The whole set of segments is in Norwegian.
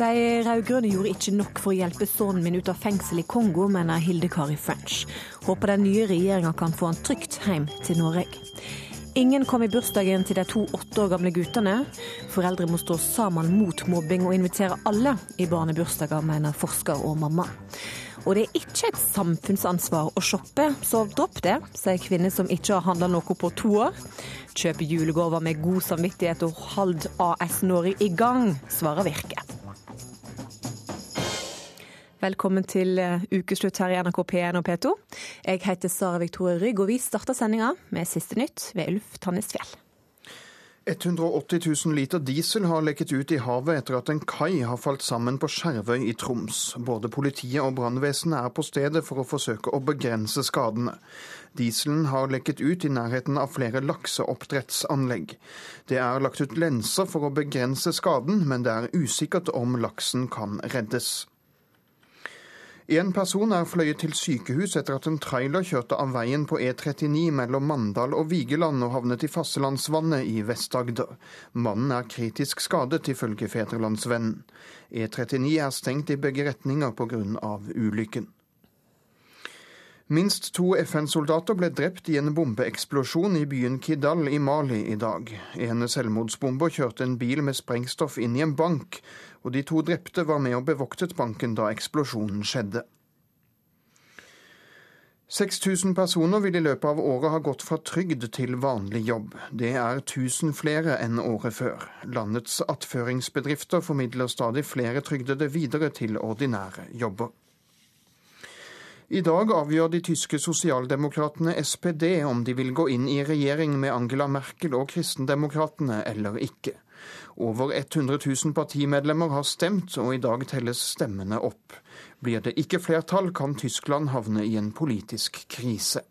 De rød-grønne gjorde ikke nok for å hjelpe sønnen min ut av fengsel i Kongo, mener Hilde Kari French. Håper den nye regjeringa kan få han trygt hjem til Norge. Ingen kom i bursdagen til de to åtte år gamle guttene. Foreldre må stå sammen mot mobbing og invitere alle i barnebursdager, mener forsker og mamma. Og det er ikke et samfunnsansvar å shoppe, så dropp det, sier kvinner som ikke har handla noe på to år. Kjøp julegaver med god samvittighet og hold AS Norge i gang, svarer Virke. Velkommen til eh, ukeslutt her i NRK P1 og P2. Jeg heter Sara Victoria Rygg, og vi starter sendinga med siste nytt ved Ulf Tannesfjell. 180 000 liter diesel har lekket ut i havet etter at en kai har falt sammen på Skjervøy i Troms. Både politiet og brannvesenet er på stedet for å forsøke å begrense skadene. Dieselen har lekket ut i nærheten av flere lakseoppdrettsanlegg. Det er lagt ut lenser for å begrense skaden, men det er usikkert om laksen kan reddes. En person er fløyet til sykehus etter at en trailer kjørte av veien på E39 mellom Mandal og Vigeland og havnet i fastlandsvannet i Vest-Agder. Mannen er kritisk skadet, ifølge Fedrelandsvennen. E39 er stengt i begge retninger pga. ulykken. Minst to FN-soldater ble drept i en bombeeksplosjon i byen Kidal i Mali i dag. En selvmordsbomber kjørte en bil med sprengstoff inn i en bank, og de to drepte var med og bevoktet banken da eksplosjonen skjedde. 6000 personer vil i løpet av året ha gått fra trygd til vanlig jobb. Det er 1000 flere enn året før. Landets attføringsbedrifter formidler stadig flere trygdede videre til ordinære jobber. I dag avgjør de tyske sosialdemokratene SPD om de vil gå inn i regjering med Angela Merkel og kristendemokratene eller ikke. Over 100 000 partimedlemmer har stemt, og i dag telles stemmene opp. Blir det ikke flertall, kan Tyskland havne i en politisk krise.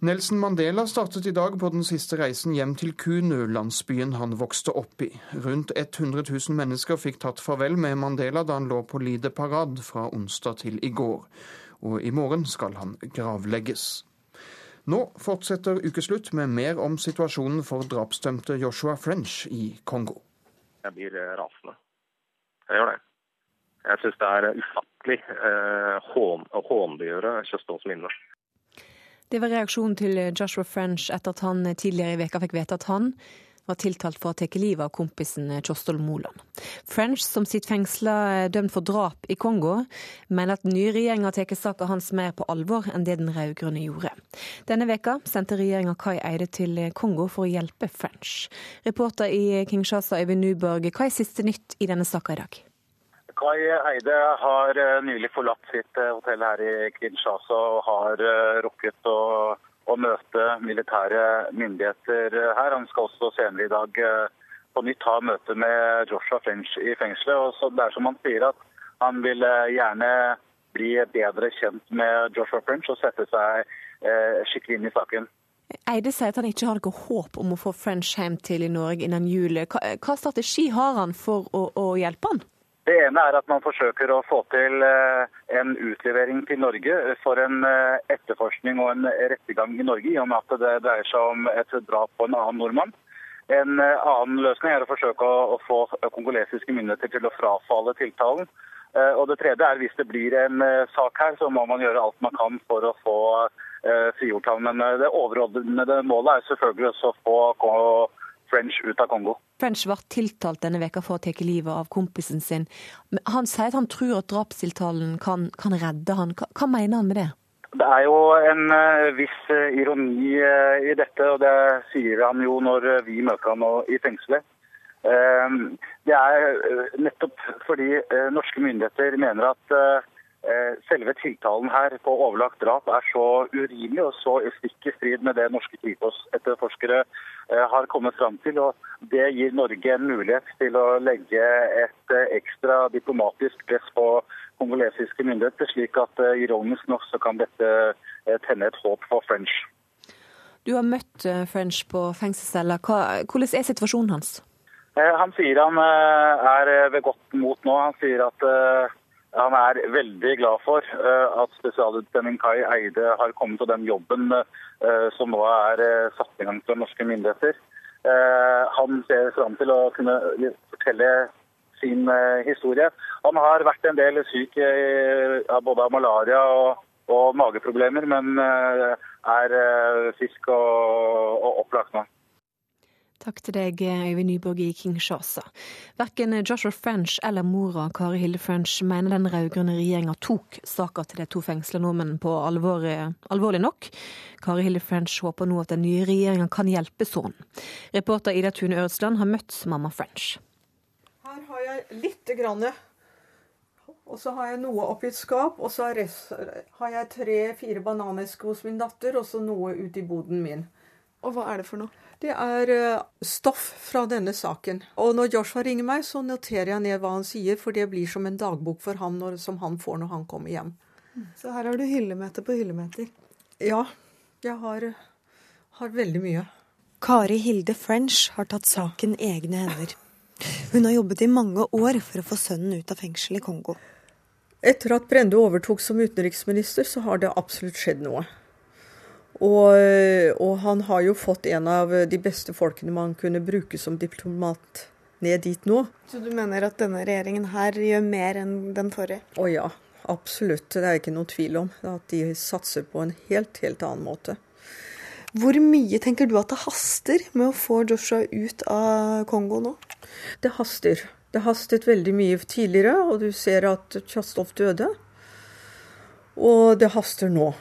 Nelson Mandela startet i dag på den siste reisen hjem til Kunu, landsbyen han vokste opp i. Rundt 100 000 mennesker fikk tatt farvel med Mandela da han lå på Lide Parade fra onsdag til i går. Og i morgen skal han gravlegges. Nå fortsetter ukeslutt med mer om situasjonen for drapsdømte Joshua French i Kongo. Jeg blir eh, rasende. Jeg gjør det. Jeg syns det er ufattelig eh, hån, å hånliggjøre Kjøstås minne. Det var reaksjonen til Joshua French etter at han tidligere i veka fikk vite at han var tiltalt for å ta livet av kompisen Kjostol Moland. French, som sitter fengsla dømt for drap i Kongo, mener at den nye regjeringa tar saka hans mer på alvor enn det den rød-grønne gjorde. Denne veka sendte regjeringa Kai Eide til Kongo for å hjelpe French. Reporter i Kinshasa, Øyvind Nuborg, hva er siste nytt i denne saka i dag? Kai Eide har eh, nylig forlatt sitt eh, hotell her i Kinshasa og har eh, rukket å, å, møte militære myndigheter her. Han skal også senere i dag på nytt ha møte med Joshua French i fengselet. Og det er som han sier at han vil gjerne bli bedre kjent med Joshua French og sette seg skikkelig inn i saken. Eide sier at han ikke har noe håp om å få French hjem til i Norge innen jul. Hva, hva strategi har han for å, å hjelpe han? Det ene er at man forsøker å få til eh, en utlevering til Norge for en eh, etterforskning og en rettergang i Norge, i og med at det dreier seg om et drap på en annen nordmann. En eh, annen løsning er å forsøke å få kongolesiske myndigheter til å frafalle tiltalen. Og Det tredje er hvis det blir en sak her, så må man gjøre alt man kan for å få frigjort ham. Men det overordnede målet er selvfølgelig å få French ut av Kongo. French ble tiltalt denne veka for å ta livet av kompisen sin. Han sier at han tror at drapstiltalen kan, kan redde han. Hva, hva, mener han med det? Det er jo en uh, viss uh, ironi uh, i dette, og det sier han jo når vi møter ham i fengselet. Det er nettopp fordi norske myndigheter mener at Eh, selve tiltalen her på overlagt drap er så urimelig og så stikk i strid med det norske Kripos-etterforskere eh, har kommet fram til. og Det gir Norge en mulighet til å legge et eh, ekstra diplomatisk press på kongolesiske myndigheter, slik at ironisk nok så kan dette tenne et håp for French. Du har møtt French på fengselscella. Hvordan er situasjonen hans? Han sier han er ved godt mot nå. Han sier at han er veldig glad for uh, at spesialutsending Kai Eide har kommet, og den jobben uh, som nå er uh, satt i gang fra norske myndigheter. han ser fram til å kunne fortelle sin historie. Han har vært en del syk av både malaria og, og mageproblemer, men er frisk og, og opplagt nå. Takk til deg, Øyvind Nyborg i Kinshasa. Verken Joshua French eller mora Kari Hilde French mener den rød-grønne regjeringa tok saka til de to fengsla nordmennene på alvor, alvorlig nok. Kari Hilde French håper nå at den nye regjeringa kan hjelpe sønnen. Reporter Ida Tune Øresland har møtt mamma French. Her har jeg lite grann. Og så har jeg noe oppi et skap, og så har jeg tre-fire bananesker hos min datter, og så noe ute i boden min. Og hva er det for noe? Det er eh, stoff fra denne saken. Og når Joshua ringer meg, så noterer jeg ned hva han sier, for det blir som en dagbok for ham når, som han får når han kommer hjem. Så her har du hyllemeter på hyllemeter. Ja, jeg har, har veldig mye. Kari Hilde French har tatt saken i egne hender. Hun har jobbet i mange år for å få sønnen ut av fengsel i Kongo. Etter at Brende overtok som utenriksminister, så har det absolutt skjedd noe. Og, og, han har jo fått en av de beste folkene man kunne bruke som diplomat ned dit nå. Så du mener at denne regjeringen her gjør mer enn den forrige? Å ja, absolutt. Det er ikke noen tvil om at de satser på en helt, helt annen måte. Hvor mye tenker du at det haster med å få Joshua ut av Kongo nå? Det haster. Det hastet veldig mye tidligere, og du ser at Tjastov døde. Og det haster nå.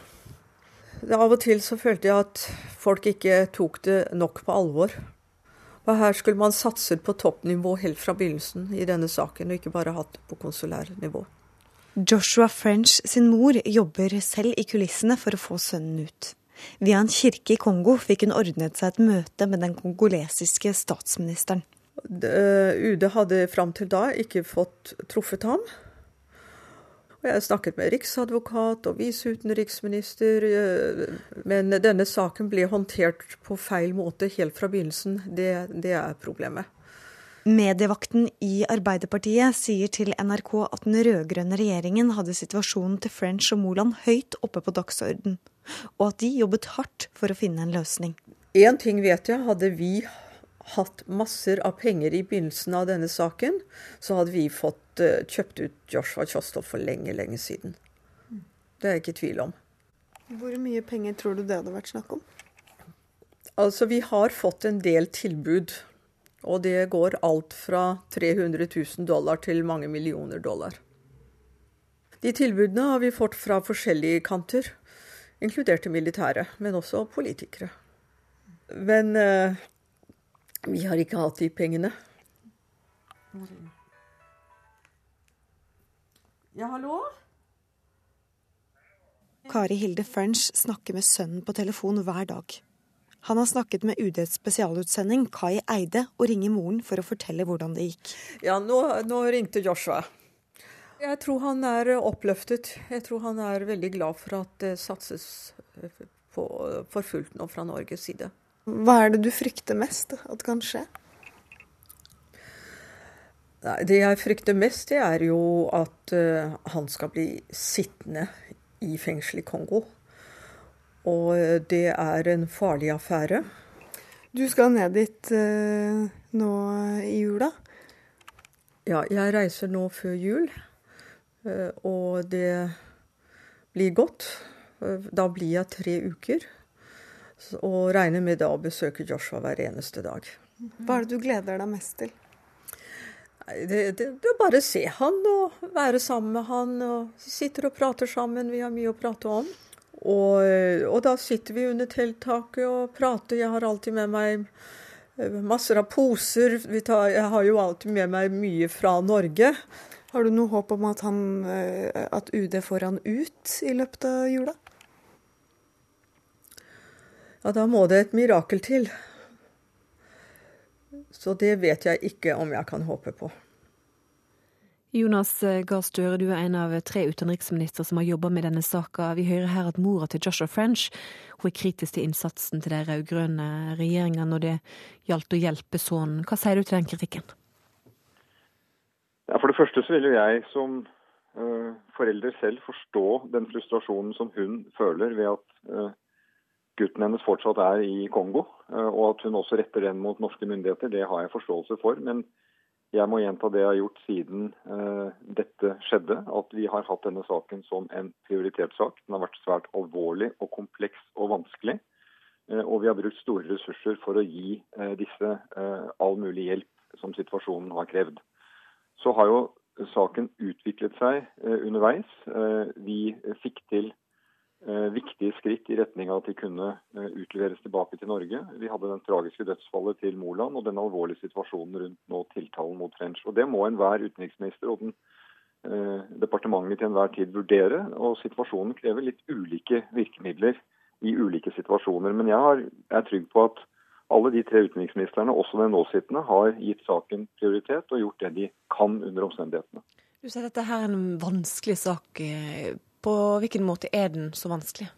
Av og til så følte jeg at folk ikke tok det nok på alvor. Og her skulle man satset på toppnivå helt fra begynnelsen i denne saken, og ikke bare hatt det på konsulærnivå. Joshua French sin mor jobber selv i kulissene for å få sønnen ut. Via en kirke i Kongo fikk hun ordnet seg et møte med den kongolesiske statsministeren. UD hadde fram til da ikke fått truffet ham. Og jeg snakket med riksadvokat og viseutenriksminister, eh, men denne saken ble håndtert på feil måte helt fra begynnelsen. Det, det er problemet. Medievakten i Arbeiderpartiet sier til NRK at den rød-grønne regjeringen hadde situasjonen til French og Moland høyt oppe på dagsorden, og at de jobbet hardt for å finne en løsning. Én ting vet jeg, hadde vi hatt masser av penger i begynnelsen av denne saken, så hadde vi fått uh, kjøpt ut Joshua Kjostov for lenge, lenge siden. Det er jeg ikke i tvil om. Hvor mye penger tror du det hadde vært snakk om? Altså, vi har fått en del tilbud. Og det går alt fra 300 000 dollar til mange millioner dollar. De tilbudene har vi fått fra forskjellige kanter, inkludert det militære, men også politikere. Men uh, vi har ikke hatt de pengene. Ja, hallo? Kari Hilde French snakker med sønnen på telefon hver dag. Han har snakket med UDs spesialutsending Kai Eide og ringer moren for å fortelle hvordan det gikk. Ja, nå, nå ringte Joshua. Jeg tror han er oppløftet. Jeg tror han er veldig glad for at det satses på, for fullt nå fra Norges side. Hva er det du frykter mest at kan skje? Det jeg frykter mest, det er jo at uh, han skal bli sittende i fengsel i Kongo. Og uh, det er en farlig affære. Du skal ned dit uh, nå i jula? Ja, jeg reiser nå før jul. og det blir godt. Da blir jeg tre uker. Og regner med da å besøke Joshua hver eneste dag. Hva er det du gleder deg mest til? Det, det, det er bare å se han og være sammen med han. og Sitter og prater sammen. Vi har mye å prate om. Og, og da sitter vi under telttaket og prater. Jeg har alltid med meg eh, masser av poser. Tar, jeg har jo alltid med meg mye fra Norge. Har du noe håp om at, han, eh, at UD får han ut i løpet av jula? Ja, da må det et mirakel til. Så det vet jeg ikke om jeg kan håpe på. Jonas Gahr Støre, du er en av tre utenriksministre som har jobba med denne saka. Vi hører her at mora til Joshua French hun er kritisk til innsatsen til de rød-grønne regjeringa når det gjaldt å hjelpe sønnen. Hva sier du til den kritikken? Ja, For det første så vil jo jeg som uh, forelder selv forstå den frustrasjonen som hun føler ved at uh, gutten hennes fortsatt er i Kongo, eh, og at hun også retter den mot norske myndigheter, det har jeg forståelse for. Men jeg må gjenta det jeg har gjort siden uh, dette skjedde, at vi har hatt denne saken som en prioritert sak. Den har vært svært alvorlig og kompleks og vanskelig. Uh, og vi har brukt store ressurser for å gi uh, disse all mulig hjelp som situasjonen har krevd. Så har jo saken utviklet seg underveis. Vi fikk til viktige skritt i retning av at de kunne eh, utleveres tilbake til Norge. Vi hadde den tragiske dødsfallet til Moland og den alvorlige situasjonen rundt nå tiltalen mot French. Og Det må enhver utenriksminister og den, eh, departementet til enhver tid vurdere. og Situasjonen krever litt ulike virkemidler i ulike situasjoner. Men jeg har, er trygg på at alle de tre utenriksministrene, også den nåsittende, har gitt saken prioritet og gjort det de kan under omstendighetene. Du sier dette er en vanskelig sak. På hvilken måte er den så vanskelig?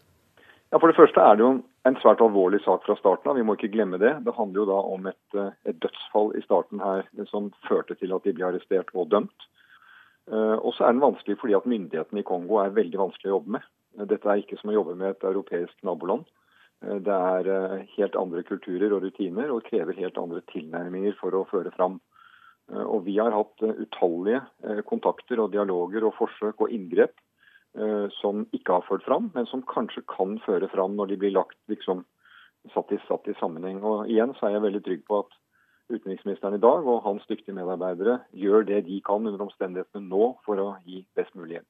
Ja, For det første er det jo en svært alvorlig sak fra starten av. Vi må ikke glemme det. Det handler jo da om et, eh, et dødsfall i starten her som førte til at de ble arrestert og dømt. Uh, og så er den vanskelig fordi at myndighetene i Kongo er veldig vanskelig å jobbe med. Dette er ikke som å jobbe med et europeisk naboland. Det er helt andre kulturer og rutiner og krever helt andre tilnærminger for å føre fram. Og Vi har hatt utallige kontakter og dialoger og forsøk og inngrep Eh, som ikke har ført fram, men som kanskje kan føre fram når de blir lagt liksom satt i, satt i sammenheng. Og igjen så er jeg veldig trygg på at utenriksministeren i dag og hans dyktige medarbeidere gjør det de kan under omstendighetene nå for å gi best mulig hjelp.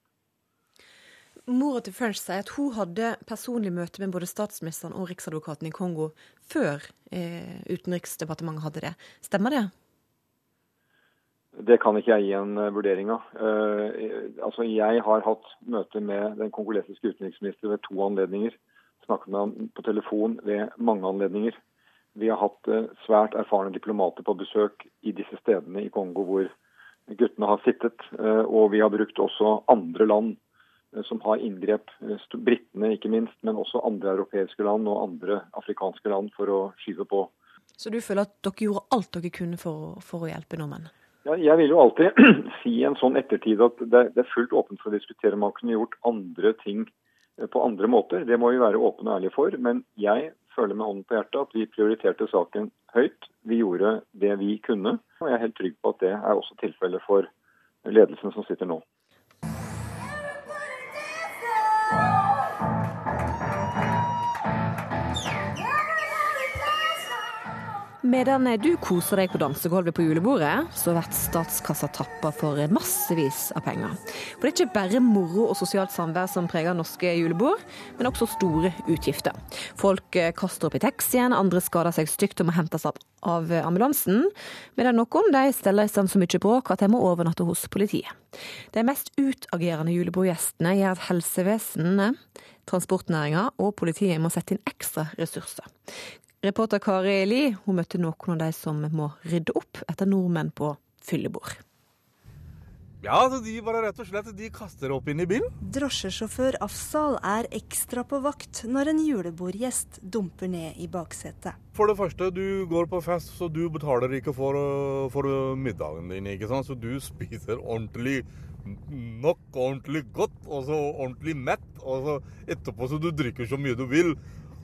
Mora til French sier at hun hadde personlig møte med både statsministeren og riksadvokaten i Kongo før eh, Utenriksdepartementet hadde det. Stemmer det? Det kan ikke jeg gi en uh, vurdering av. Uh, altså, jeg har hatt møte med den kongolesiske utenriksminister ved to anledninger. Snakket med ham på telefon ved mange anledninger. Vi har hatt uh, svært erfarne diplomater på besøk i disse stedene i Kongo hvor guttene har sittet. Og vi har brukt også andre land som har inngrep, britene ikke minst, men også andre europeiske land og andre afrikanske land for å skyve på. Så du føler at dere gjorde alt dere kunne for, for å hjelpe nordmenn? Jeg vil jo alltid si i en sånn ettertid at det, det, er fullt åpent for å diskutere om man kunne gjort andre ting eh, på andre måter. Det må vi være åpne og ærlige for. Men jeg føler med hånden på hjertet at vi prioriterte saken høyt. Vi gjorde det vi kunne. Og jeg er helt trygg på at det er også tilfellet for ledelsen som sitter nå. Medan du koser deg på dansegulvet på julebordet, så blir statskassa tappa for massevis av penger. For det er ikke bare moro og sosialt samvær som preger norske julebord, men også store utgifter. Folk eh, kaster opp i taxien, andre skader seg stygt og må hentes opp av ambulansen, medan noen de steller i stand så mye bråk at de må overnatte hos politiet. De mest utagerende julebordgjestene gjør at helsevesenet, transportnæringa og politiet må sette inn ekstra ressurser. Reporter Kari Eli hun møtte noen av de som må rydde opp etter nordmenn på fyllebord. Ja, så de bare rett og slett de kaster opp inn i bilen. Drosjesjåfør Afsal er ekstra på vakt når en julebordgjest dumper ned i baksetet. For det første, du går på fest, så du betaler ikke for, for middagen din. ikke sant? Så du spiser ordentlig nok, ordentlig godt, og så ordentlig mett. Og så etterpå så du drikker så mye du vil.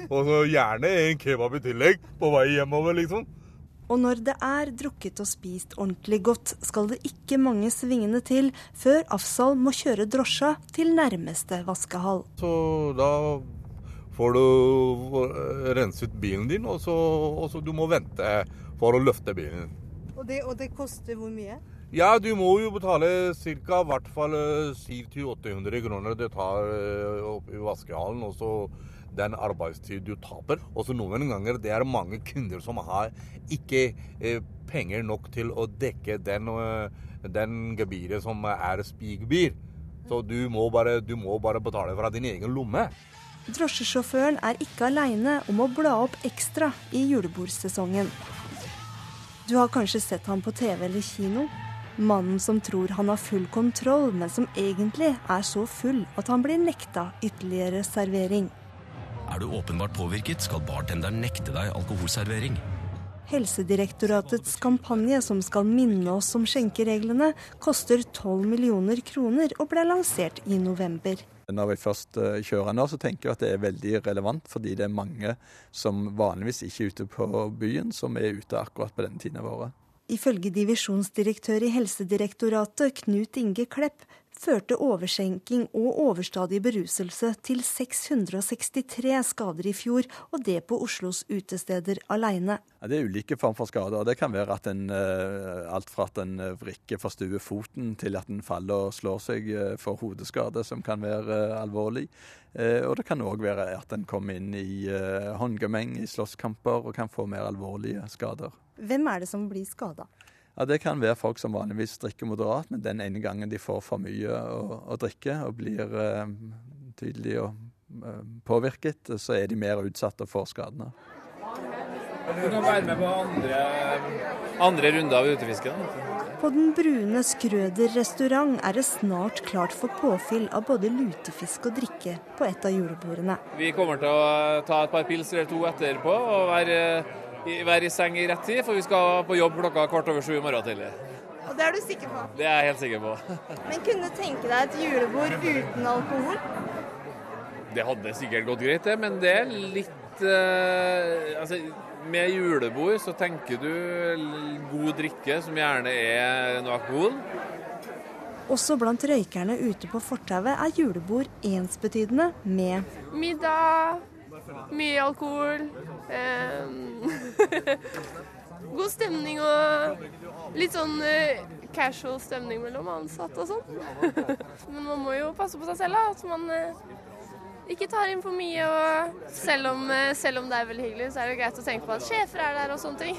Og så gjerne en kebab i tillegg på vei hjemover, liksom. Og når det er drukket og spist ordentlig godt, skal det ikke mange svingene til før Afsal må kjøre drosja til nærmeste vaskehall. Så da får du eh, renset bilen din, og så, og så du må vente for å løfte bilen. Og det, og det koster hvor mye? Ja, du må jo betale ca. hvert fall 700-800 eh, kroner det tar eh, opp i vaskehallen. og så den arbeidstid du taper. Også noen ganger det er mange kunder som har ikke eh, penger nok til å dekke den, eh, den gebyret som er spiggebyr. Så du må, bare, du må bare betale fra din egen lomme. Drosjesjåføren er ikke aleine om å bla opp ekstra i julebordsesongen. Du har kanskje sett ham på TV eller kino? Mannen som tror han har full kontroll, men som egentlig er så full at han blir nekta ytterligere servering. Er du åpenbart påvirket, skal bartenderen nekte deg alkoholservering. Helsedirektoratets kampanje som skal minne oss om skjenkereglene, koster 12 millioner kroner og ble lansert i november. Når vi først eh, kjører nå, så tenker jeg at det er veldig relevant, fordi det er mange som vanligvis ikke er ute på byen, som er ute akkurat på denne tiden av året. Ifølge divisjonsdirektør i Helsedirektoratet, Knut Inge Klepp, førte overskjenking og overstadig beruselse til 663 skader i fjor, og det på Oslos utesteder alene. Ja, det er ulike former for skader. Det kan være at en, eh, alt fra at en eh, vrikker forstuer foten, til at en faller og slår seg eh, for hodeskade, som kan være alvorlig. Og det kan òg være at en kommer inn i håndgemeng i slåsskamper og kan få mer alvorlige skader. Hvem er det som blir skada? Ja, Det kan være folk som vanligvis drikker moderat, men den ene gangen de får for mye å, å drikke og blir eh, tydelig og, eh, påvirket, så er de mer utsatte for skadene. Du kan være med på andre, andre runder av utefisken. På Den brune Skrøder restaurant er det snart klart for påfyll av både lutefisk og drikke på et av julebordene. Vi kommer til å ta et par pils eller to etterpå og være være i seng i rett tid, for vi skal på jobb klokka kvart over sju i morgen tidlig. Og Det er du sikker på? Det er jeg helt sikker på. Men kunne du tenke deg et julebord uten alkohol? Det hadde sikkert gått greit, det, men det er litt uh, altså, Med julebord så tenker du god drikke, som gjerne er noe alkohol. Også blant røykerne ute på fortauet er julebord ensbetydende med Middag, mye alkohol. God stemning og litt sånn eh, casual stemning mellom ansatte og sånn. Men man må jo passe på seg selv, da. At man eh, ikke tar inn for mye. Og selv om, eh, selv om, det er veldig hyggelig, så er det greit å tenke på at sjefer er der og sånne ting.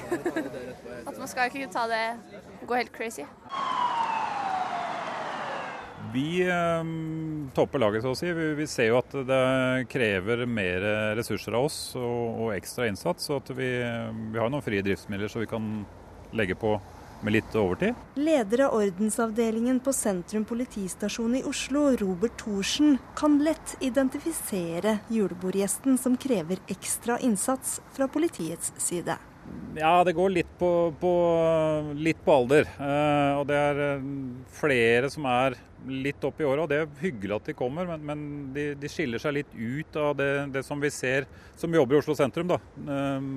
At man skal ikke ta det gå helt crazy. Vi eh, topper laget, så å si. Vi, ser jo at det krever mer ressurser av oss og, ekstra innsats. Så at vi, vi har noen frie driftsmidler så vi kan legge på med litt overtid. Leder av ordensavdelingen på Sentrum politistasjon i Oslo, Robert Thorsen, kan lett identifisere julebordgjesten som krever ekstra innsats fra politiets side. Ja, det går litt på, på, litt på alder. Eh, og det er eh, flere som er litt opp i åra. Det er hyggelig at de kommer, men, men de, de, skiller seg litt ut av det, det, som vi ser som jobber i Oslo sentrum da, eh,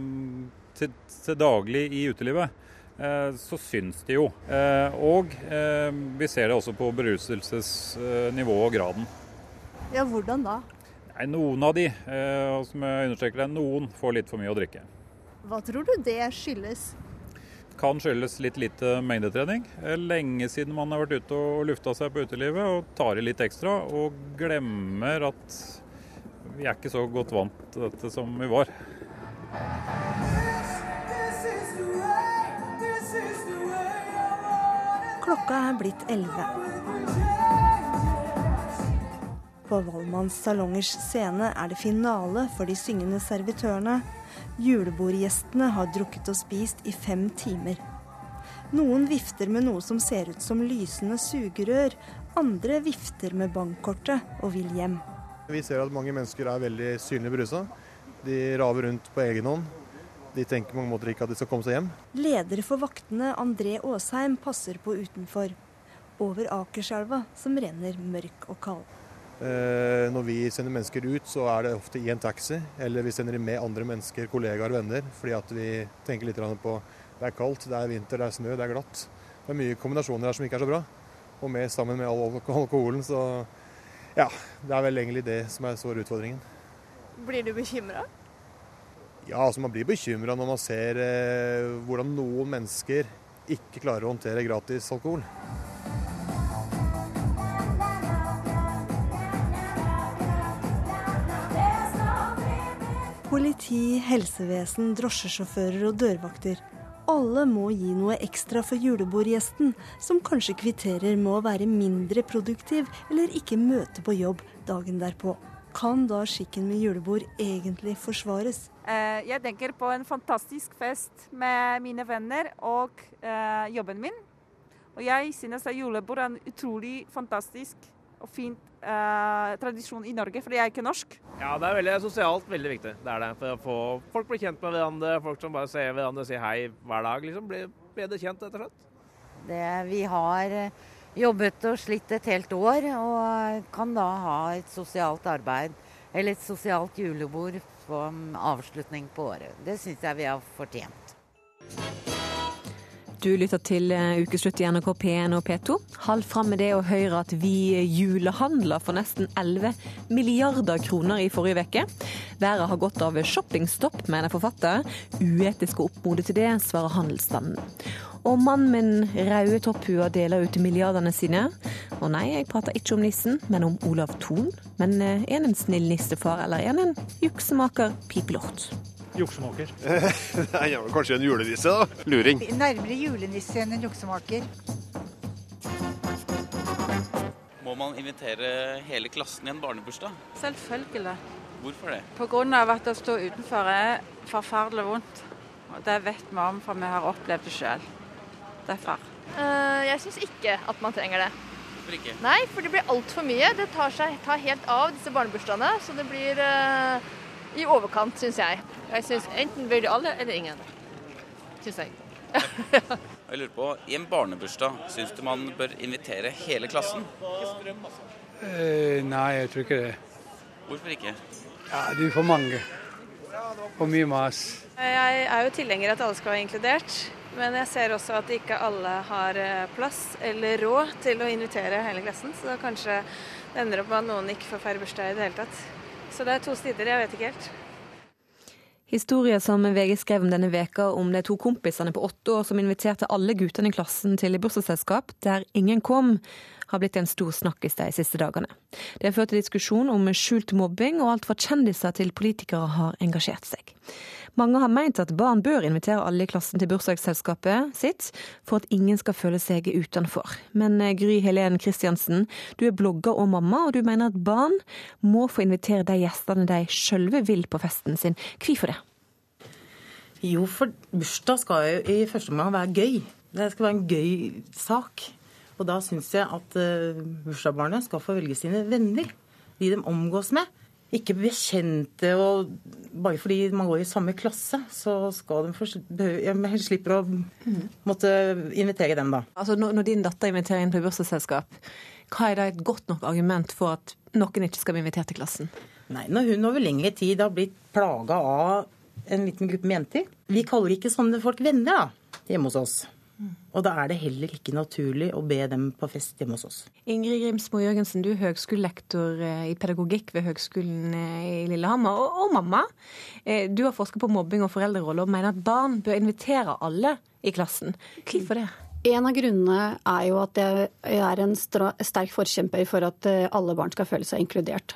til, til daglig i utelivet. Eh, så syns de jo. Eh, og vi ser det også på beruselsesnivået og graden. Ja, Hvordan da? Nei, noen av de, som jeg understreker det, noen får litt for mye å drikke. Hva tror du det skyldes? Kan skyldes litt lite mengdetrening. Lenge siden man har vært ute og lufta seg på utelivet og tar i litt ekstra, og glemmer at vi er ikke så godt vant til dette som vi var. Klokka er blitt elleve. På Valmanns salongers scene er det finale for de syngende servitørene Julebordgjestene har drukket og spist i fem timer. Noen vifter med noe som ser ut som lysende sugerør. Andre vifter med bankkortet og vil hjem. Vi ser at mange mennesker er veldig synlig berusa. De raver rundt på egen hånd. De tenker på mange måter ikke at de skal komme seg hjem. Leder for vaktene, André Aasheim, passer på utenfor. Over Akerselva, som renner mørk og kald. Eh, når vi sender mennesker ut, så er det ofte i en taxi, eller vi sender dem med andre mennesker, kollegaer og venner. Fordi at vi tenker litt på det er kaldt, det er vinter, det er snø, det er glatt. Det er mye kombinasjoner her som ikke er så bra. Og med, sammen med all alkoholen, så ja. Det er vel egentlig det som er svår utfordringen. Blir du bekymra? Ja, altså man blir bekymra når man ser eh, hvordan noen mennesker ikke klarer å håndtere gratis alkohol. Politi, helsevesen, drosjesjåfører og dørvakter. Alle må gi noe ekstra for julebordgjesten, som kanskje kvitterer med å være mindre produktiv eller ikke møte på jobb dagen derpå. Kan da skikken med julebord egentlig forsvares? Eh, jeg tenker på en fantastisk fest med mine venner og eh, jobben min. Og jeg synes at julebord er en utrolig fantastisk og fint eh, tradisjon i Norge, for jeg er ikke norsk. Ja, det er veldig sosialt veldig viktig. Det er det. For å få folk blir kjent med hverandre, folk som bare ser hverandre og sier hei hver dag. liksom Blir bedre kjent, rett og slett. Det, vi har eh, jobbet og slitt et helt år, og kan da ha et sosialt arbeid eller et sosialt julebord som avslutning på året. Det syns jeg vi har fortjent. Du lytter til eh, Ukeslutt i NRK P1 og P2. Halv fram med det å høre at vi julehandla for nesten 11 milliarder kroner i forrige uke. Været har gått av shoppingstopp, mener forfatter. Uetisk å oppmode til det, svarer handelsstanden. Og mannen med den røde topphua deler ut milliardene sine. Og nei, jeg prater ikke om nissen, men om Olav Thon. Men eh, er han en snill nissefar, eller er han en juksemaker pipelort? Juksemaker. Nei, ja, kanskje en julenisse, da. Luring. Nærmere julenisse enn en juksemaker. Må man invitere hele klassen i en barnebursdag? Selvfølgelig. Hvorfor det? Pga. at å stå utenfor er forferdelig vondt. Og Det vet vi om, for vi har opplevd det sjøl. Derfor. Uh, jeg syns ikke at man trenger det. Hvorfor ikke? Nei, for det blir altfor mye. Det tar, seg, tar helt av, disse barnebursdagene. Så det blir uh, i overkant, syns jeg. Jeg synes enten blir det alle eller ingen. Syns jeg. jeg lurer på, I en barnebursdag, syns du man bør invitere hele klassen? Eh, nei, jeg tror ikke det. Hvorfor ikke? Ja, Det er for mange. Og mye mas. Jeg er jo tilhenger av at alle skal være inkludert. Men jeg ser også at ikke alle har eh, plass eller råd til å invitere hele klassen. Så da kanskje det ender opp med at noen ikke får feire bursdag i det hele tatt. Så det er to sider, jeg vet ikke helt. Historier som VG skrev om denne veka om de to kompisene på åtte år som inviterte alle guttene i klassen til bursdagsselskap der ingen kom, har blitt en stor snakkis de siste dagene. Det har ført til diskusjon om skjult mobbing, og alt fra kjendiser til politikere har engasjert seg. Mange har meint at barn bør invitere alle i klassen til bursdagsselskapet sitt, for at ingen skal føle seg utenfor. Men eh, Gry Helen Kristiansen, du er blogger og mamma, og du mener at barn må få invitere de gjestene de sjølve vil på festen sin. Hvorfor det? Jo, for bursdag skal jo i første omgang være gøy. Det skal være en gøy sak. Og da syns jeg at uh, bursdagsbarnet skal få velge sine venner. De de omgås med. Ikke bekjente og bare fordi man går i samme klasse, så skal de få Jeg slipper å måtte invitere dem, da. Altså, når din datter inviterer inn på bursdagsselskap, hva er da et godt nok argument for at noen ikke skal bli invitert til klassen? Nei, når hun over lengre tid har blitt plaga av en liten gruppe med jenter. Vi kaller ikke sånne folk venner da, hjemme hos oss. Og da er det heller ikke naturlig å be dem på fest hjemme hos oss. Ingrid Grimsmo Jørgensen, du er høgskolelektor eh, i pedagogikk ved Høgskolen eh, i Lillehammer, og, og, mamma. Eh, du har forsket på mobbing og foreldrerolle og mener at barn bør invitere alle i klassen. Hvorfor det? En av grunnene er jo at jeg er en sterk forkjemper for at alle barn skal føle seg inkludert.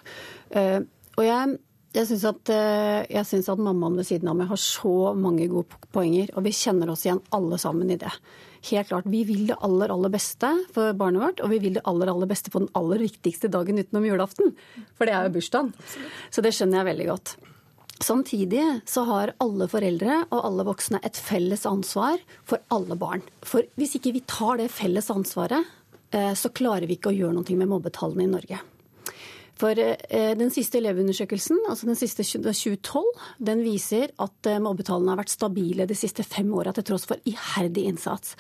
Og jeg jeg syns at, at, mammaen ved siden av meg har så mange gode poenger, og vi kjenner oss igjen alle sammen i det helt klart, vi vil det aller, aller beste for barnet vårt, og vi vil det aller, aller beste på den aller viktigste dagen utenom julaften. For det er jo bursdagen. Så det skjønner jeg veldig godt. Samtidig så har alle foreldre og alle voksne et felles ansvar for alle barn. For hvis ikke vi tar det felles ansvaret, eh, så klarer vi ikke å gjøre noe med mobbetallene i Norge. For eh, den siste elevundersøkelsen, altså den siste 2012, den viser at eh, mobbetallene har vært stabile de siste fem åra til tross for iherdig innsats.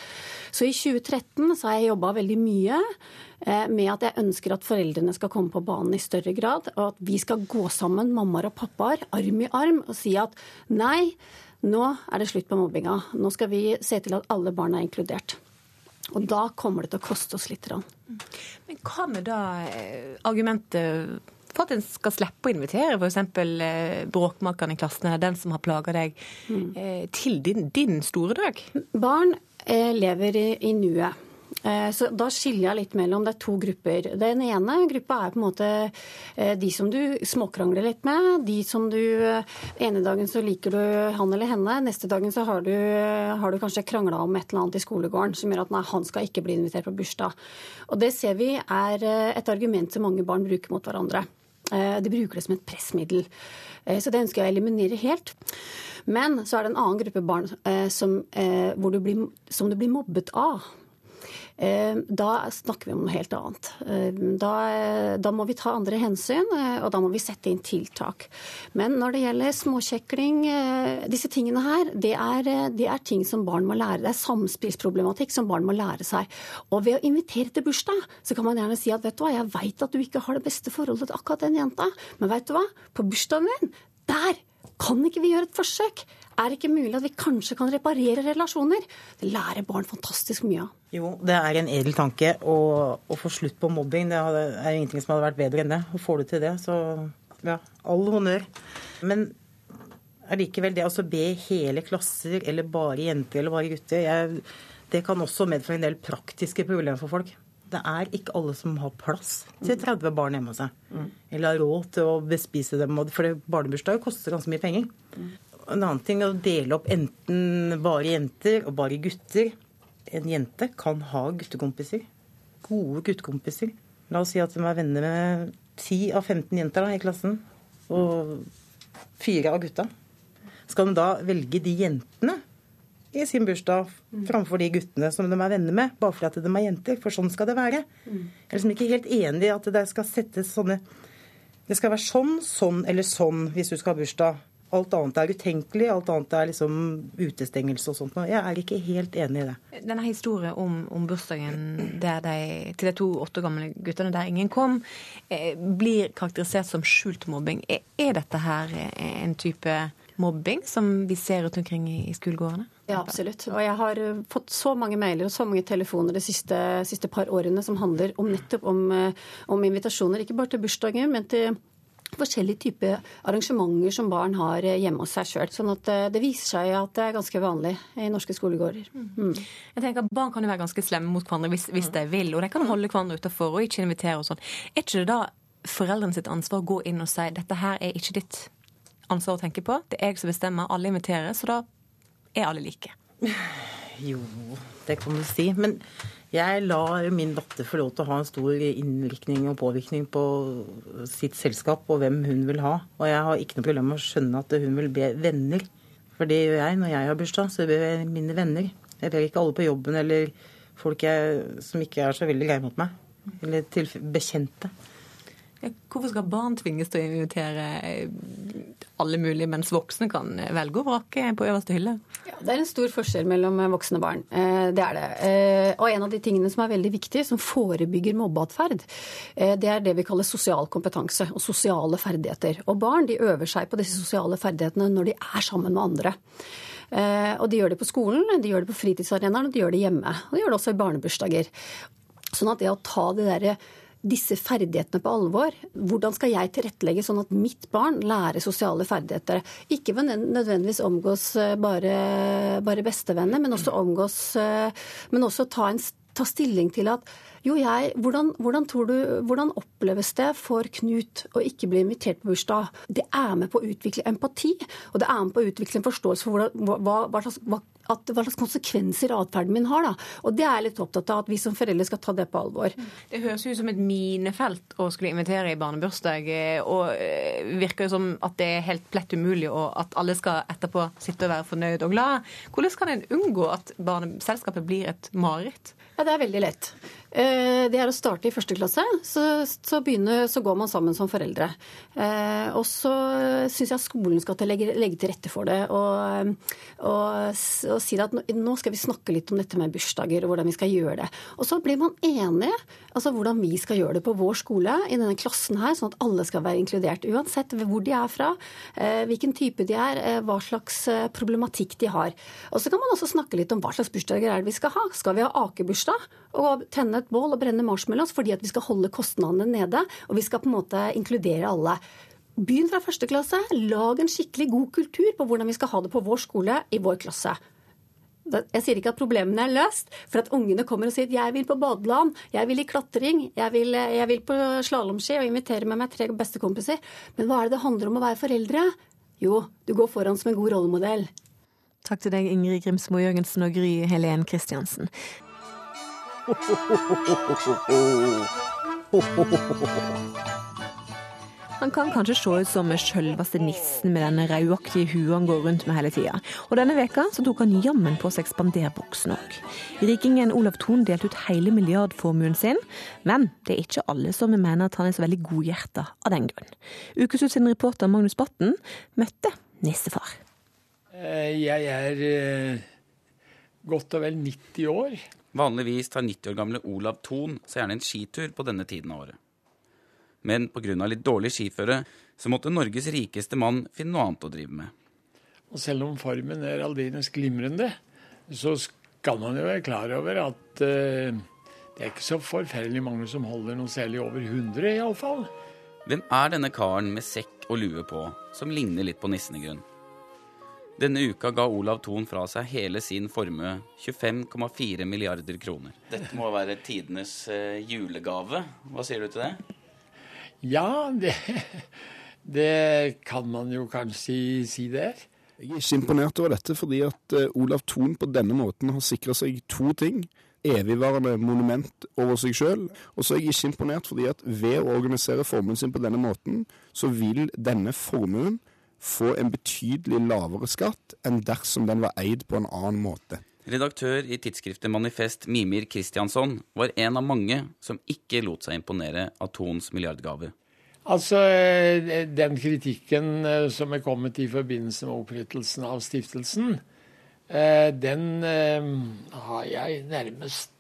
Så i 2013 så har jeg jobba veldig mye eh, med at jeg ønsker at foreldrene skal komme på banen i større grad, og at vi skal gå sammen, mammaer og pappaer, arm i arm, og si at nei, nå er det slutt på mobbinga. Nå skal vi se til at alle barn er inkludert. Og da kommer det til å koste oss litt. Men hva med da eh, argumentet for at en skal slippe å invitere f.eks. Eh, bråkmakeren i klassen eller den som har plaga deg, mm. Eh, til din, din, store dag? Barn lever i, i nuet. Eh, så da skiller jeg litt mellom Det er to grupper. Den ene gruppa er på en måte eh, de som du småkrangler litt med. De som du eh, ene dagen så liker du han eller henne, neste dagen så har du, har du kanskje krangla om et eller annet i skolegården som gjør at nei, han skal ikke bli invitert på bursdag. Og det ser vi er et argument som mange barn bruker mot hverandre. De bruker det som et pressmiddel. Så det ønsker jeg å eliminere helt. Men så er det en annen gruppe barn som, du blir, som du blir mobbet av. Eh, da snakker vi om noe helt annet. Eh, da, da, må vi ta andre hensyn, eh, og da må vi sette inn tiltak. Men når det gjelder småkjekling, disse tingene her, det er, det er ting som barn må lære. Det er samspillsproblematikk som barn må lære seg. Og ved å invitere til bursdag, så kan man gjerne si at vet du hva, jeg veit at du ikke har det beste forholdet til akkurat den jenta, men vet du hva, på bursdagen din, der kan ikke vi gjøre et forsøk? Er det ikke mulig at vi kanskje kan reparere relasjoner? Det lærer barn fantastisk mye av. Jo, det er en edel tanke å, å få slutt på mobbing. Det er ingenting som hadde vært bedre enn det. Og får du til det, så ja, all honnør. Men allikevel, det å be hele klasser, eller bare jenter eller bare gutter, jeg, det kan også medføre en del praktiske problemer for folk. Det er ikke alle som har plass til 30 barn hjemme hos seg. Mm. Eller har råd til å bespise dem. For barnebursdag koster ganske mye penger. En annen ting er å dele opp enten bare jenter og bare gutter. En jente kan ha guttekompiser. Gode guttekompiser. La oss si at de er venner med 10 av 15 jenter da, i klassen. Og fire av gutta. Skal de da velge de jentene i sin bursdag framfor de guttene som de er venner med, bare fordi de er jenter? For sånn skal det være. Jeg er liksom ikke helt enig i at det skal settes sånne Det skal være sånn, sånn eller sånn hvis du skal ha bursdag. Alt annet er utenkelig, alt annet er liksom utestengelse og sånt. Jeg er ikke helt enig i det. Denne historien om, om bursdagen de, til de to åtte gamle guttene der ingen kom, eh, blir karakterisert som skjult mobbing. Er, er dette her en type mobbing som vi ser rundt omkring i, i skolegårdene? Ja, absolutt. Og jeg har eh, fått så mange mailer og så mange telefoner de siste, siste par årene som handler om nettopp om, eh, om invitasjoner, ikke bare til bursdager, men til forskjellige typer arrangementer som barn har eh, hjemme hos seg sjøl. Sånn at eh, det viser seg at det er ganske vanlig i norske skolegårder. Mm. mm. Jeg tenker at Barn kan jo være ganske slemme mot hverandre hvis, hvis de vil, og de kan holde hverandre utenfor og ikke invitere og sånn. Er ikke det da foreldrene sitt ansvar å gå inn og si dette her er ikke ditt ansvar å tenke på, det er jeg som bestemmer, alle inviterer, så da er alle like? Jo, det kan du si. Men jeg lar min datter få lov til å ha en stor innvirkning og påvirkning på sitt selskap og hvem hun vil ha. Og jeg har ikke noe problem med å skjønne at hun vil be venner. For det gjør jeg når jeg har bursdag. Så ber jeg mine venner. Jeg ber ikke alle på jobben eller folk jeg, som ikke er så veldig greie mot meg. Eller til bekjente. Hvorfor skal barn tvinges til å invitere alle mulige, mens voksne kan velge og vrake på øverste hylle? Ja, det er en stor forskjell mellom voksne og barn. Eh, det er det. Eh, og en av de tingene som er veldig viktig, som forebygger mobbeatferd, eh, det er det vi kaller sosial kompetanse og sosiale ferdigheter. Og barn de øver seg på disse sosiale ferdighetene når de er sammen med andre. Og de gjør det på skolen, de gjør det på fritidsarenaen, og de gjør det hjemme. Og de gjør det også i barnebursdager. Sånn at det å ta det derre disse ferdighetene på alvor. Hvordan skal jeg tilrettelegge sånn at mitt barn lærer sosiale ferdigheter? Ikke nødvendigvis omgås eh, bare, bare bestevenner, men også omgås eh, Men også ta, en, ta stilling til at jo, jeg, hvordan, hvordan, du, hvordan, oppleves det for Knut å ikke bli invitert på bursdag? Det er med på å utvikle empati, og det er med på å utvikle en forståelse for hvordan, hva, hva, slags, hva, at, hva slags konsekvenser atferden min har. Da. Og det er jeg litt opptatt av, at vi som foreldre skal ta det på alvor. Det høres ut som et minefelt å skulle invitere i barnebursdag, eh, og eh, virker jo som at det er helt plett umulig, og at alle skal etterpå sitte og være fornøyd og glad. Hvordan kan en unngå at barneselskapet blir et mareritt? Ja, Det er veldig lett. Eh, det er å starte i første klasse. Så, så, begynner, så går man sammen som foreldre. Eh, og så syns jeg skolen skal legge, legge, til rette for det. Og, og, og si at nå skal vi snakke litt om dette med bursdager og hvordan vi skal gjøre det. Og så blir man enige altså hvordan vi skal gjøre det på vår skole i denne klassen her, sånn at alle skal være inkludert. Uansett hvor de er fra, eh, hvilken type de er, hva slags problematikk de har. Og så kan man også snakke litt om hva slags bursdager er det vi skal ha. Skal vi ha akebursdag og tenne et bål og brenne marshmallows fordi at vi skal holde kostnadene nede, og vi skal på en måte inkludere alle. Begynn fra første klasse. Lag en skikkelig god kultur på hvordan vi skal ha det på vår skole i vår klasse. Jeg sier ikke at problemene er løst, for at ungene kommer og sier at 'jeg vil på badeland', 'jeg vil i klatring', 'jeg vil, jeg vil på slalåmski og invitere med meg tre bestekompiser'. Men hva er det det handler om å være foreldre? Jo, du går foran som en god rollemodell. Takk til deg, Ingrid Grimsmo Jørgensen og Gry Helen Kristiansen. Han kan kanskje se ut som sjølveste nissen med den rødaktige hua han går rundt med hele tida. Og denne veka så tok han jammen på seg spanderbuksen òg. Rikingen Olav Thon delte ut hele milliardformuen sin, men det er ikke alle som mener at han er så veldig godhjerta av den grunn. Ukesut sin reporter Magnus Batten møtte nissefar. Eh, jeg er eh, godt og vel 90 år. Vanligvis tar 90 år gamle Olav Thon seg gjerne en skitur på denne tiden av året. Men pga. litt dårlig skiføre så måtte Norges rikeste mann finne noe annet å drive med. Og selv om formen er aldeles glimrende, så skal man jo være klar over at uh, det er ikke så forferdelig mange som holder noe særlig over 100, iallfall. Hvem er denne karen med sekk og lue på, som ligner litt på nissen i grunn? Denne uka ga Olav Thon fra seg hele sin formue, 25,4 milliarder kroner. Dette må være tidenes uh, julegave. Hva sier du til det? Ja, det, det kan man jo kanskje si det er. Jeg er ikke imponert over dette, fordi at uh, Olav Thon på denne måten har sikra seg to ting. Evigvarende monument over seg sjøl. Og så er jeg ikke imponert fordi at ved å organisere formuen sin på denne måten, så vil denne formuen få en betydelig lavere skatt enn dersom den var eid på en annen måte. Redaktør i tidsskriftet Manifest, Mimir Kristiansson, var en av mange som ikke lot seg imponere av Thons milliardgave. Altså, Den kritikken eh, som er kommet i forbindelse med opprettelsen av stiftelsen, eh, den eh, har jeg nærmest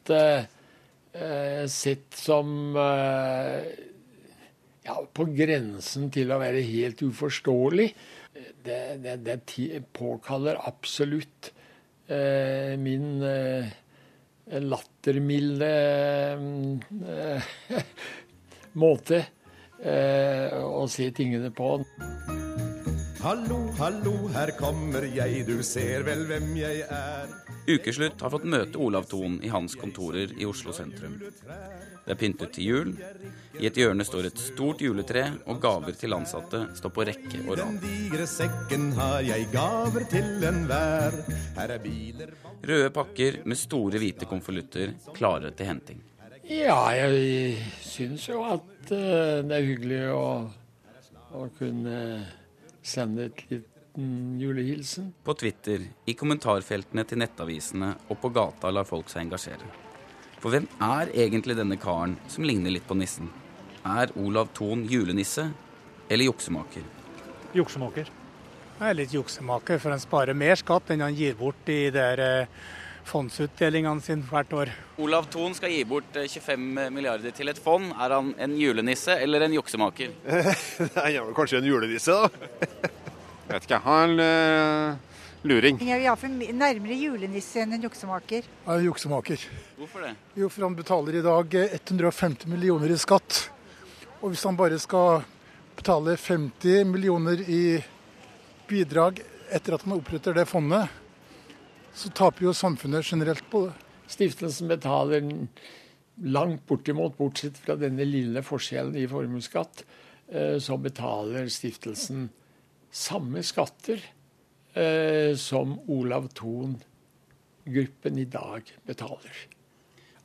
sett som ja, på grensen til å være helt uforståelig. Det, det, det påkaller absolutt eh, min eh, lattermilde eh, måte eh, å se tingene på. Hallo, hallo, her kommer jeg, du ser vel hvem jeg er. Ukeslutt har fått møte Olav Thon i hans kontorer i Oslo sentrum. Det er pyntet til jul. I et hjørne står et stort juletre, og gaver til ansatte står på rekke og rad. Røde pakker med store hvite konvolutter klare til henting. Ja, jeg syns jo at uh, det er hyggelig å, å kunne sende et liten julehilsen. På Twitter, i kommentarfeltene til nettavisene og på gata lar folk seg engasjere. For hvem er egentlig denne karen som ligner litt på nissen? Er Olav Thon julenisse eller juksemaker? Juksemaker. Jeg er litt juksemaker, for han sparer mer skatt enn han gir bort i der eh, fondsutdelingene sine hvert år. Olav Thon skal gi bort 25 eh, milliarder til et fond. Er han en julenisse eller en juksemaker? Han er kanskje en julenisse, da. Jeg vet ikke. Han uh, luring. Jeg er iallfall nærmere julenisse enn en juksemaker. Jeg er juksemaker. Hvorfor det? Jo, for han betaler i dag 150 millioner i skatt. Og hvis han bare skal betale 50 millioner i bidrag etter at han oppretter det fondet, så taper jo samfunnet generelt på det. Stiftelsen betaler langt bortimot, bortsett fra denne lille forskjellen i formuesskatt, eh, så betaler stiftelsen samme skatter eh, som Olav Thon-gruppen i dag betaler.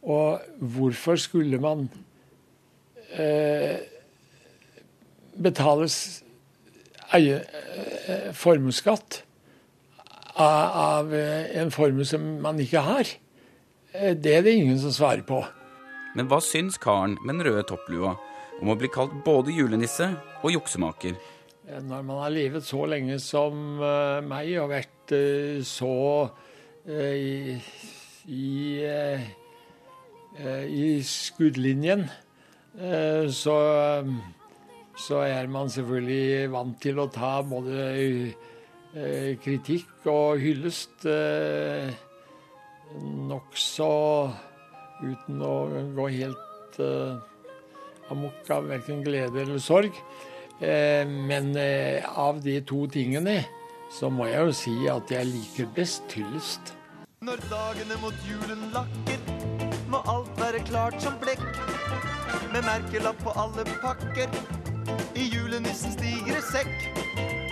Og hvorfor skulle man eh, betale formuesskatt av, eh, en formue som man ikke har? Eh, det er det ingen som svarer på. Men hva syns karen med den røde topplua om å bli kalt både julenisse og juksemaker? Når man har levet så lenge som uh, meg og vært så i, i, i skuddlinjen, så, så, er man selvfølgelig vant til å ta både kritikk og hyllest nokså uten å gå helt amok av verken glede eller sorg. Eh, men eh, av de to tingene så må jeg jo si at jeg liker best hyllest. Når dagene mot julen lakker, må alt være klart som blekk. Med merkelapp på alle pakker, i julenissens digre sekk.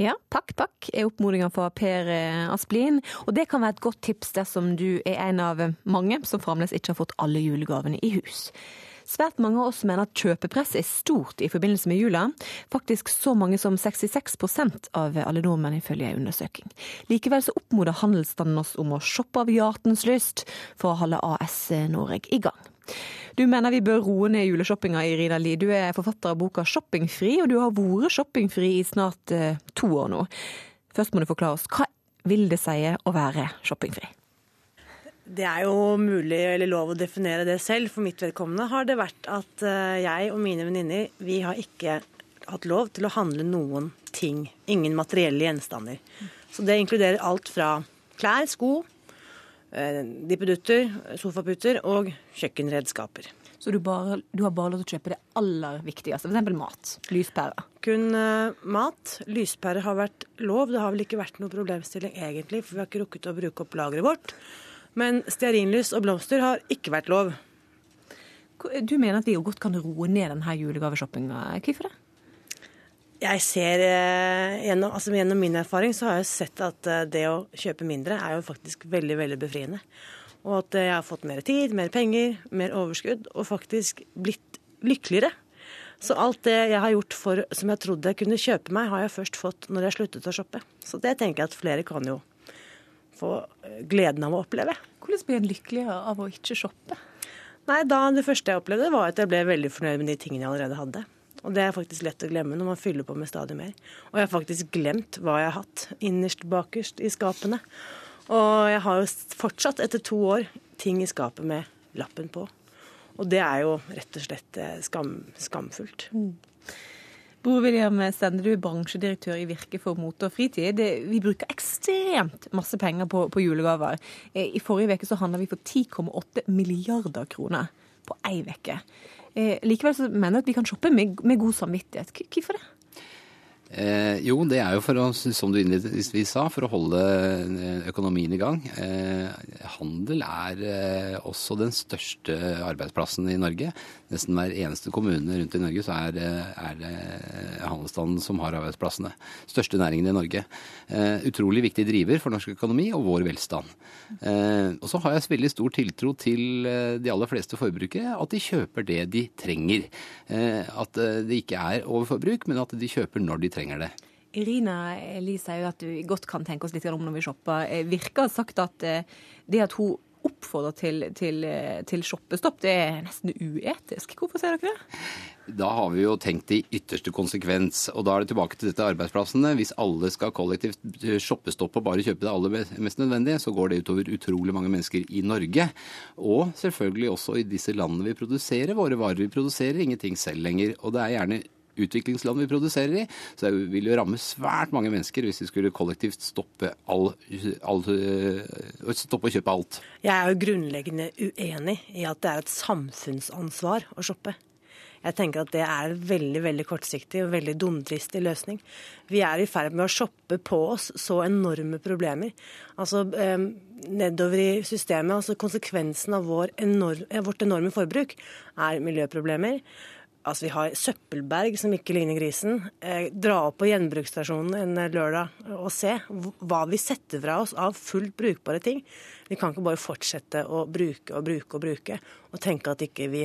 Ja, pakk, pakk er oppfordringa fra Per Asplin. Og det kan være et godt tips dersom du er en av mange som fremdeles ikke har fått alle julegavene i hus. Svært mange av oss mener at kjøpepress er stort i forbindelse med jula. Faktisk så mange som 66% av alle nordmenn, ifølge en undersøking. Likevel så oppmoder handelsstanden oss om å shoppe av hjertens lyst for å holde AS Norge i gang. Du mener vi bør roe ned juleshoppinga, Irina Li. Du er forfatter av boka 'Shoppingfri', og du har vært shoppingfri i snart eh, to år nå. Først må du forklare oss, hva vil det si å være shoppingfri? Det er jo mulig eller lov å definere det selv. For mitt vedkommende har det vært at eh, jeg og mine venninner vi har ikke hatt lov til å handle noen ting. Ingen materielle gjenstander. Så det inkluderer alt fra klær, sko, dippedutter, sofaputer og kjøkkenredskaper. Så du, bare, du, har bare lov til å kjøpe det aller viktigste, f.eks. mat? Lyspærer? Kun uh, mat. Lyspærer har vært lov. Det har vel ikke vært noe problemstilling egentlig, for vi har ikke rukket å bruke opp lageret vårt. Men stearinlys og blomster har ikke vært lov. Du mener at vi jo godt kan roe ned denne julegaveshoppinga. Hvorfor det? Jeg ser eh, gjennom, altså gjennom, min erfaring så har jeg sett at eh, det å kjøpe mindre er jo faktisk veldig, veldig befriende. Og at jeg har fått mer tid, mer penger, mer overskudd, og faktisk blitt lykkeligere. Så alt det jeg har gjort for, som jeg trodde jeg kunne kjøpe meg, har jeg først fått når jeg sluttet å shoppe. Så det tenker jeg at flere kan jo få eh, gleden av å oppleve. Hvordan blir en lykkeligere av å ikke shoppe? Nei, da Det første jeg opplevde, var at jeg ble veldig fornøyd med de tingene jeg allerede hadde. Og det er faktisk lett å glemme når man fyller på med stadig mer. Og jeg har faktisk glemt hva jeg har hatt innerst bakerst i skapene. Og jeg har jo fortsatt, etter to år, ting i skapet med lappen på. Og det er jo rett og slett eh, skam, skamfullt. Mm. Bror William Stende, du er bransjedirektør i Virke for mote og fritid. Vi bruker ekstremt masse penger på, på julegaver. Eh, I forrige uke så handla vi for 10,8 milliarder kroner på ei uke. Eh, likevel så mener jeg at vi kan shoppe med, med god samvittighet. Hvorfor det? Eh, jo, det er jo for å, som du innledningsvis sa, for å holde eh, økonomien i gang. Eh, handel er eh, også den største arbeidsplassen i Norge. Nesten hver eneste kommune rundt i Norge så er, eh, det handelsstanden som har arbeidsplassene. Største næringen i Norge. Eh, utrolig viktig driver for norsk økonomi og vår velstand. og så har jeg veldig stor tiltro til de aller fleste forbrukere, at de kjøper det de trenger. at det ikke er overforbruk, men at de kjøper når de trenger trenger det. Irina Eli sier jo at du godt kan tenke oss litt om når vi shopper. Virker har sagt at eh, det at hun oppfordrer til, til, eh, til shoppestopp, det er nesten uetisk. Hvorfor sier dere det? Da har vi jo tenkt i ytterste konsekvens. Og da er det tilbake til dette arbeidsplassene. Hvis alle skal kollektivt shoppestoppe og bare kjøpe det aller mest nødvendige, så går det utover utrolig mange mennesker i Norge. Og selvfølgelig også i disse landene vi produserer våre varer. Vi produserer ingenting selv lenger. Og det er gjerne utviklingsland vi produserer i. Så det vil jo ramme svært mange mennesker hvis vi skulle kollektivt stoppe, all, all, øh, stoppe å kjøpe alt. Jeg er jo grunnleggende uenig i at det er et samfunnsansvar å shoppe. Jeg tenker at det er en veldig veldig kortsiktig og veldig dumdristig løsning. Vi er i ferd med å shoppe på oss så enorme problemer. Altså eh, nedover i systemet, altså konsekvensen av vår enorm, vårt enorme forbruk er miljøproblemer. Altså, Vi har søppelberg som ikke ligner grisen. Eh, dra opp på gjenbruksstasjonen en lørdag og se hva vi setter fra oss av fullt brukbare ting. Vi kan ikke bare fortsette å bruke og bruke og bruke og tenke at ikke vi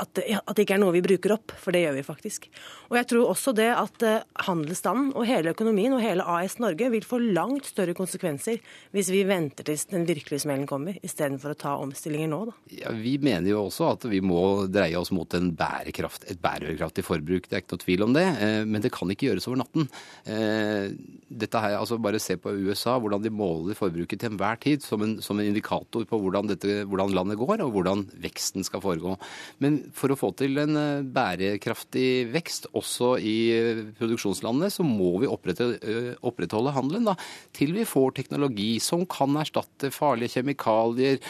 at at det, ikke er noe vi bruker opp, for det gjør vi faktisk. Og jeg tror også det at uh, handelsstanden og hele økonomien og hele AS Norge vil få langt større konsekvenser hvis vi venter til den virkelige smellen kommer, istedenfor å ta omstillinger nå. Da. Ja, vi mener jo også at vi må dreie oss mot bærekraft, et bærekraftig forbruk. Det er ikke noe tvil om det, uh, men det kan ikke gjøres over natten. Uh, dette her, altså Bare se på USA, hvordan de måler forbruket til enhver tid som en, som en indikator på hvordan, dette, hvordan landet går og hvordan veksten skal foregå. Men for å få til en eh, bærekraftig vekst også i eh, produksjonslandene, så må vi eh, opprettholde handelen da, til vi får teknologi som kan erstatte farlige kjemikalier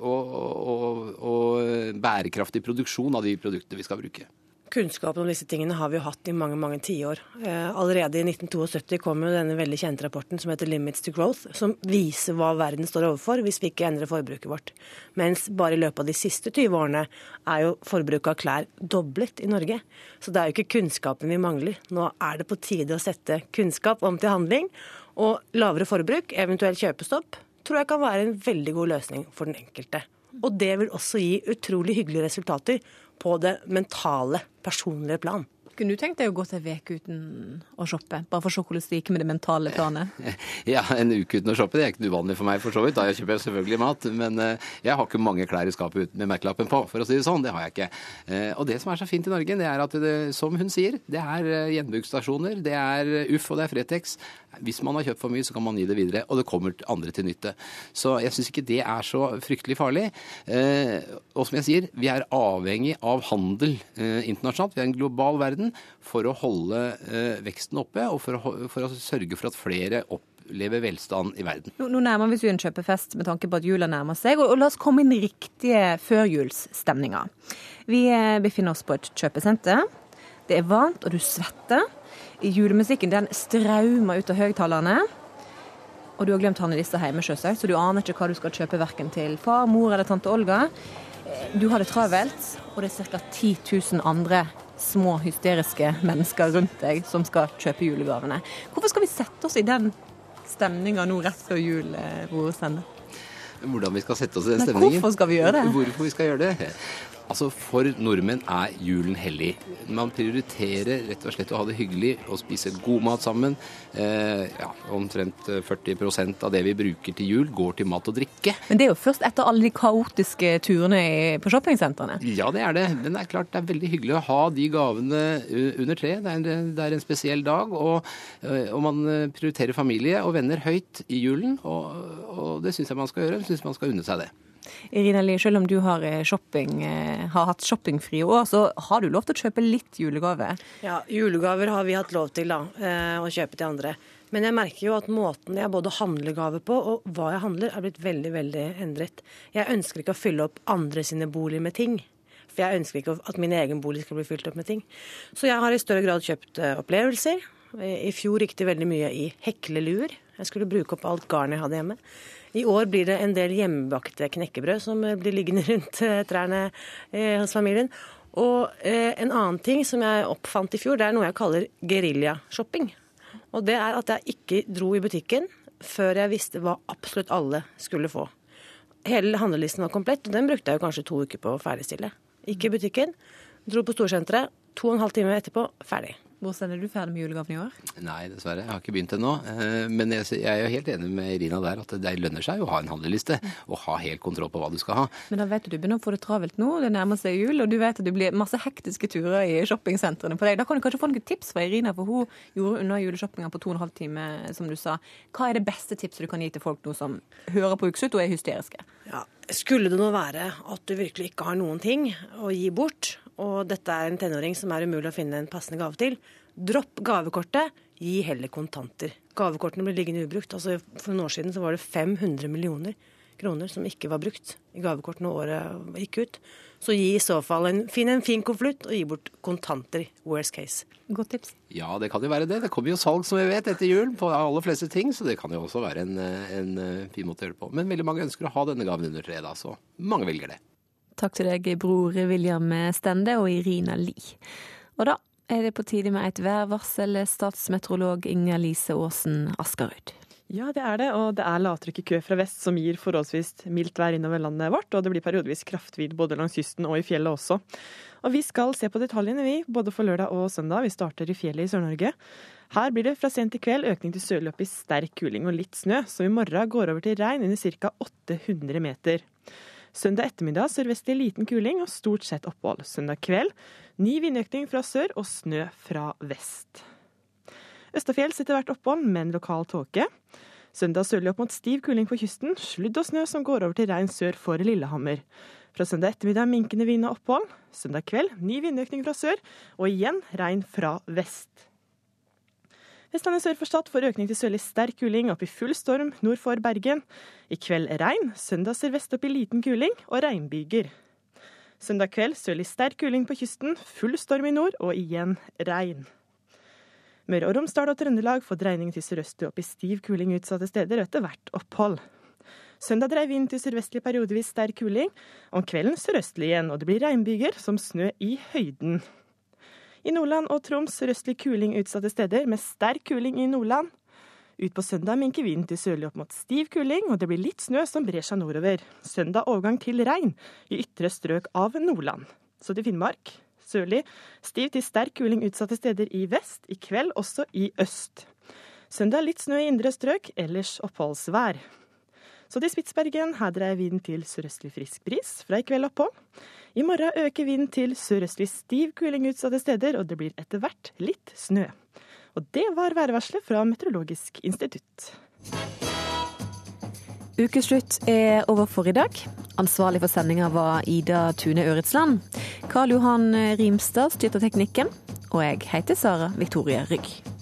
og, og, og bærekraftig produksjon av de produktene vi skal bruke. Kunnskapen om disse tingene har vi jo hatt i mange mange tiår. Eh, allerede i 1972 kom jo denne veldig kjente rapporten som heter 'Limits to Growth', som viser hva verden står overfor hvis vi ikke endrer forbruket vårt. Mens bare i løpet av de siste 20 årene er jo forbruket av klær doblet i Norge. Så det er jo ikke kunnskapen vi mangler. Nå er det på tide å sette kunnskap om til handling. Og lavere forbruk, eventuelt kjøpestopp, tror jeg kan være en veldig god løsning for den enkelte Og det vil også gi utrolig hyggelige resultater på det mentale, personlige plan. Kunne du tenkt deg å gå til ei uke uten å shoppe? Bare for å se hvordan det gikk med det mentale planet? Ja, en uke uten å shoppe, det er ikke uvanlig for meg for så vidt. Da kjøper jeg selvfølgelig mat. Men eh, jeg har ikke mange klær i skapet med merkelappen på, for å si det sånn. Det har jeg ikke. Eh, Og det som er så fint i Norge, det er at det, som hun sier, det er eh, gjenbruksstasjoner, det er Uff og det er Fretex. Hvis man har kjøpt for mye, så kan man gi det videre, og det kommer andre til nytte. Så jeg syns ikke det er så fryktelig farlig. Eh, Og som jeg sier, vi er avhengig av handel eh, internasjonalt. Vi er en global verden for å holde eh, veksten oppe, og for å, for å sørge for at flere opplever velstand i verden. Nå, nå nærmer vi oss en kjøpefest med tanke på at jula nærmer seg, og, og la oss komme inn riktige førjulsstemninger. Vi befinner oss på et kjøpesenter. Det er varmt, og du svetter. Julemusikken den straumer ut av høyttalerne. Og du har glemt Hanne Liste hjemme, selvsagt, så du aner ikke hva du skal kjøpe verken til far, mor eller tante Olga. Du har det travelt, og det er ca. 10 000 andre små hysteriske mennesker rundt deg som skal kjøpe julegavene. Hvorfor skal vi sette oss i den stemninga nå rett før jul, eh, Bror Sende? Hvordan vi skal sette oss i den stemningen. hvorfor skal vi gjøre det? Hvorfor vi skal gjøre det? Altså, For nordmenn er julen hellig. Man prioriterer rett og slett å ha det hyggelig og spise god mat sammen. Eh, ja, Omtrent 40% av det vi bruker til jul, går til mat og drikke. Men det er jo først etter alle de kaotiske turene på shoppingsentrene. Ja, det er det. Men det er klart det er veldig hyggelig å ha de gavene under treet. Det det er en spesiell dag, og, eh, og man eh, prioriterer familie og venner høyt i julen. Og, og det syns jeg man skal gjøre. Syns man skal unne seg det. Irina Lie, selv om du har, eh, shopping, eh, har hatt shoppingfrie år, så har du lov til å kjøpe litt julegave. Ja, julegaver har vi hatt lov til da, eh, å kjøpe til andre. Men jeg merker jo at måten jeg både handler gaver på og hva jeg handler, er blitt veldig, veldig endret. Jeg ønsker ikke å fylle opp andre sine boliger med ting. For jeg ønsker ikke at min egen bolig skal bli fylt opp med ting. Så jeg har i større grad kjøpt opplevelser. I fjor gikk det veldig mye i hekleluer. Jeg skulle bruke opp alt garnet jeg hadde hjemme. I år blir det en del hjemmebakte knekkebrød som eh, blir liggende rundt eh, trærne eh, hos familien. Og en annen ting som jeg oppfant i fjor, det er noe jeg kaller geriljashopping. Og det er at jeg ikke dro i butikken før jeg visste hva absolutt alle skulle få. Hele handlelisten var komplett, og den brukte jeg jo kanskje to uker på å ferdigstille. Ikke i butikken, dro på storsenteret, to og en halv time etterpå, ferdig. Hvor er du ferdig med julegaven i år? Nei, dessverre. Jeg har ikke begynt ennå. Eh, Men jeg jeg er jo helt enig med Irina der at det lønner seg å ha en handleliste og ha helt kontroll på hva du skal ha. Men da vet du du begynner å få det travelt nå, det nærmer seg jul, og du vet at det blir masse hektiske turer i shoppingsentrene på deg. Da kan du kanskje få noen tips fra Irina, for hun gjorde unna juleshoppinga på to og en halv time, som du sa. Hva er det beste tipset du kan gi til folk nå som hører på Ukeslutt og er hysteriske? Ja, Skulle det nå være at du virkelig ikke har noen ting å gi bort, og dette er en tenåring som er umulig å finne en passende gave til, dropp gavekortet, gi heller kontanter. Gavekortene blir liggende ubrukt. Altså, for noen år siden så var det 500 millioner kroner som ikke var brukt i gavekort når året gikk ut. Så gi i så fall en, finn en fin konvolutt og gi bort kontanter. Worst case. Godt tips. Ja, det kan jo være det. Det kommer jo salg, som vi vet, etter jul på aller fleste ting, så det kan jo også være en, en eh, fin måte å gjøre det på. Men veldig mange ønsker å ha denne gaven under treet, da, så mange velger det. Takk til deg, bror William Stende og Irina Lie. Og da er det på tide med et værvarsel, statsmeteorolog Inger Lise Aasen Askerud. Ja, det er det, og det er lavtrykk i kø fra vest som gir forholdsvis mildt vær innover landet vårt, og det blir periodevis kraftvidd både langs kysten og i fjellet også. Og vi skal se på detaljene, vi, både for lørdag og søndag. Vi starter i fjellet i Sør-Norge. Her blir det fra sent i kveld økning til sørlig opp i sterk kuling og litt snø, som i morgen går over til regn under ca. 800 meter. Søndag ettermiddag sørvestlig liten kuling og stort sett opphold. Søndag kveld ny vindøkning fra sør og snø fra vest. Østafjells etter hvert opphold, men lokal tåke. Søndag sørlig opp mot stiv kuling på kysten, sludd og snø som går over til regn sør for Lillehammer. Fra søndag ettermiddag minkende vind og opphold. Søndag kveld ny vindøkning fra sør, og igjen regn fra vest. Vestlandet sør for Stad får økning til sørlig sterk kuling opp i full storm nord for Bergen. I kveld regn, søndag sørvest opp i liten kuling og regnbyger. Søndag kveld sørlig sterk kuling på kysten, full storm i nord og igjen regn. Møre og Romsdal og Trøndelag får dreining til sørøstlig opp i stiv kuling utsatte steder etter hvert opphold. Søndag dreier vind til sørvestlig periodevis sterk kuling. Om kvelden sørøstlig igjen, og det blir regnbyger som snø i høyden. I Nordland og Troms røstlig kuling utsatte steder, med sterk kuling i Nordland. Utpå søndag minker vinden til sørlig opp mot stiv kuling, og det blir litt snø som brer seg nordover. Søndag overgang til regn i ytre strøk av Nordland. Så til Finnmark. Sørlig stiv til sterk kuling utsatte steder i vest, i kveld også i øst. Søndag litt snø i indre strøk, ellers oppholdsvær. Så til Spitsbergen, her dreier vinden til sørøstlig frisk bris fra i kveld oppå. I morgen øker vinden til sørøstlig stiv kuling utsatte steder, og det blir etter hvert litt snø. Og det var værvarselet fra Meteorologisk institutt. Ukeslutt er over for i dag. Ansvarlig for sendinga var Ida Tune Øretsland. Karl Johan Rimstad styrte teknikken. Og jeg heter Sara Victoria Rygg.